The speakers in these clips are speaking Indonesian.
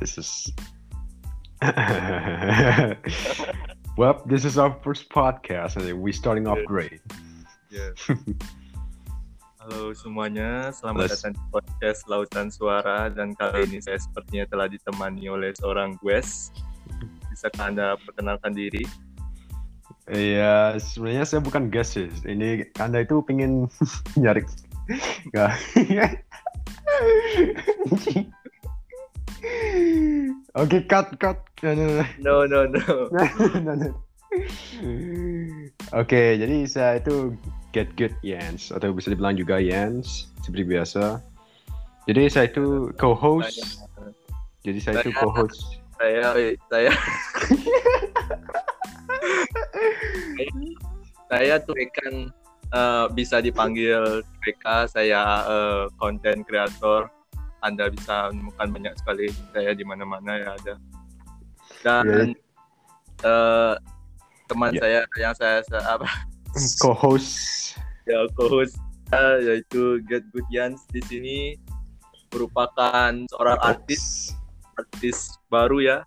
this is. well, this is our first podcast, and we starting off Yeah. great. Ya. Halo semuanya, selamat Let's- datang di podcast Lautan Suara dan kali ini saya sepertinya telah ditemani oleh seorang Guest. Bisakah Anda perkenalkan diri? Iya, sebenarnya saya bukan guest sih. Ini anda itu pengen nyari? Oke, cut, cut. No, no, no. No, no, no. No, no. Oke, jadi saya itu Get Good Yans atau bisa dibilang juga Yans seperti biasa. Jadi saya itu co-host. Jadi saya itu co-host. Saya, eh, saya, saya tuh ikan eh, bisa dipanggil PK. Saya content creator. Anda bisa menemukan banyak sekali saya di mana-mana ya ada. Dan eh, teman Ya. saya yang saya, saya apa Co-host. ya co-host eh, yaitu Get Good Yans di sini merupakan seorang artis artis baru ya.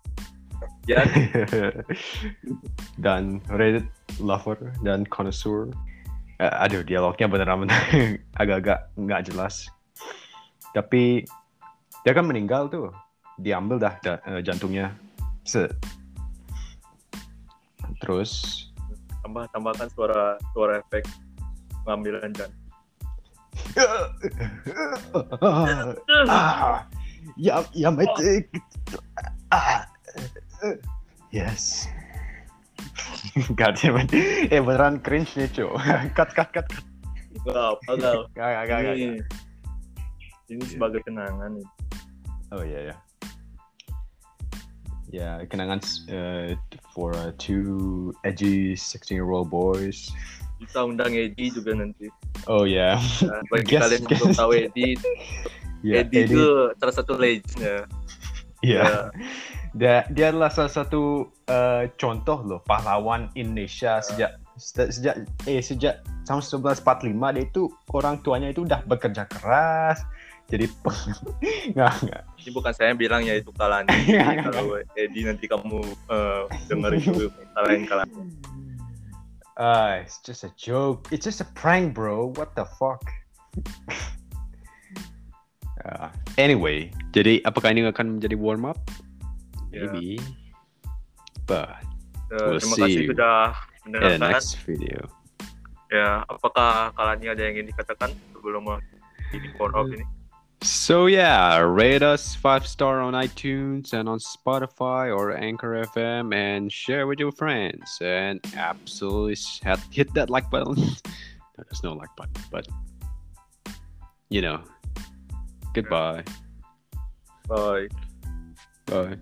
Ya, dan Reddit lover dan connoisseur. Eh, aduh, dialognya beneran-bener agak-agak nggak jelas. Tapi dia kan meninggal tuh, diambil dah da- eh, jantungnya. Set. Terus tambah tambahkan suara suara efek pengambilan dan ah, ya ya mate ah, yes God damn it. Eh beneran cringe nih cuy Cut cut cut cut Gak gak gak gak, ini, gak. ini sebagai kenangan nih. Oh iya ya Ya kenangan uh, for uh, two edgy 16 year old boys. Kita undang Edi juga nanti. Oh ya Nah, bagi Guest, kalian yang belum tahu Edi, Ya Edi itu salah satu legend ya. Iya dia dia adalah salah satu eh, contoh loh pahlawan Indonesia sejak se- sejak eh sejak tahun 1945 dia itu orang tuanya itu udah bekerja keras jadi peng- nggak nggak Ini bukan saya yang bilang ya itu nggak, Kalau Edi nanti kamu eh, denger itu kalahin Kalani. Ah, it's just a joke. It's just a prank bro. What the fuck? Ah, anyway jadi apakah ini akan menjadi warm up? Ya. maybe but Eh, We'll terima see kasih you sudah in the mendengarkan. next video. Ya, apakah Kalani ada yang ingin dikatakan sebelum ini warm up ini? So yeah, rate us five star on iTunes and on Spotify or Anchor FM and share with your friends and absolutely hit that like button. no, there's no like button, but you know. Goodbye. Bye. Bye.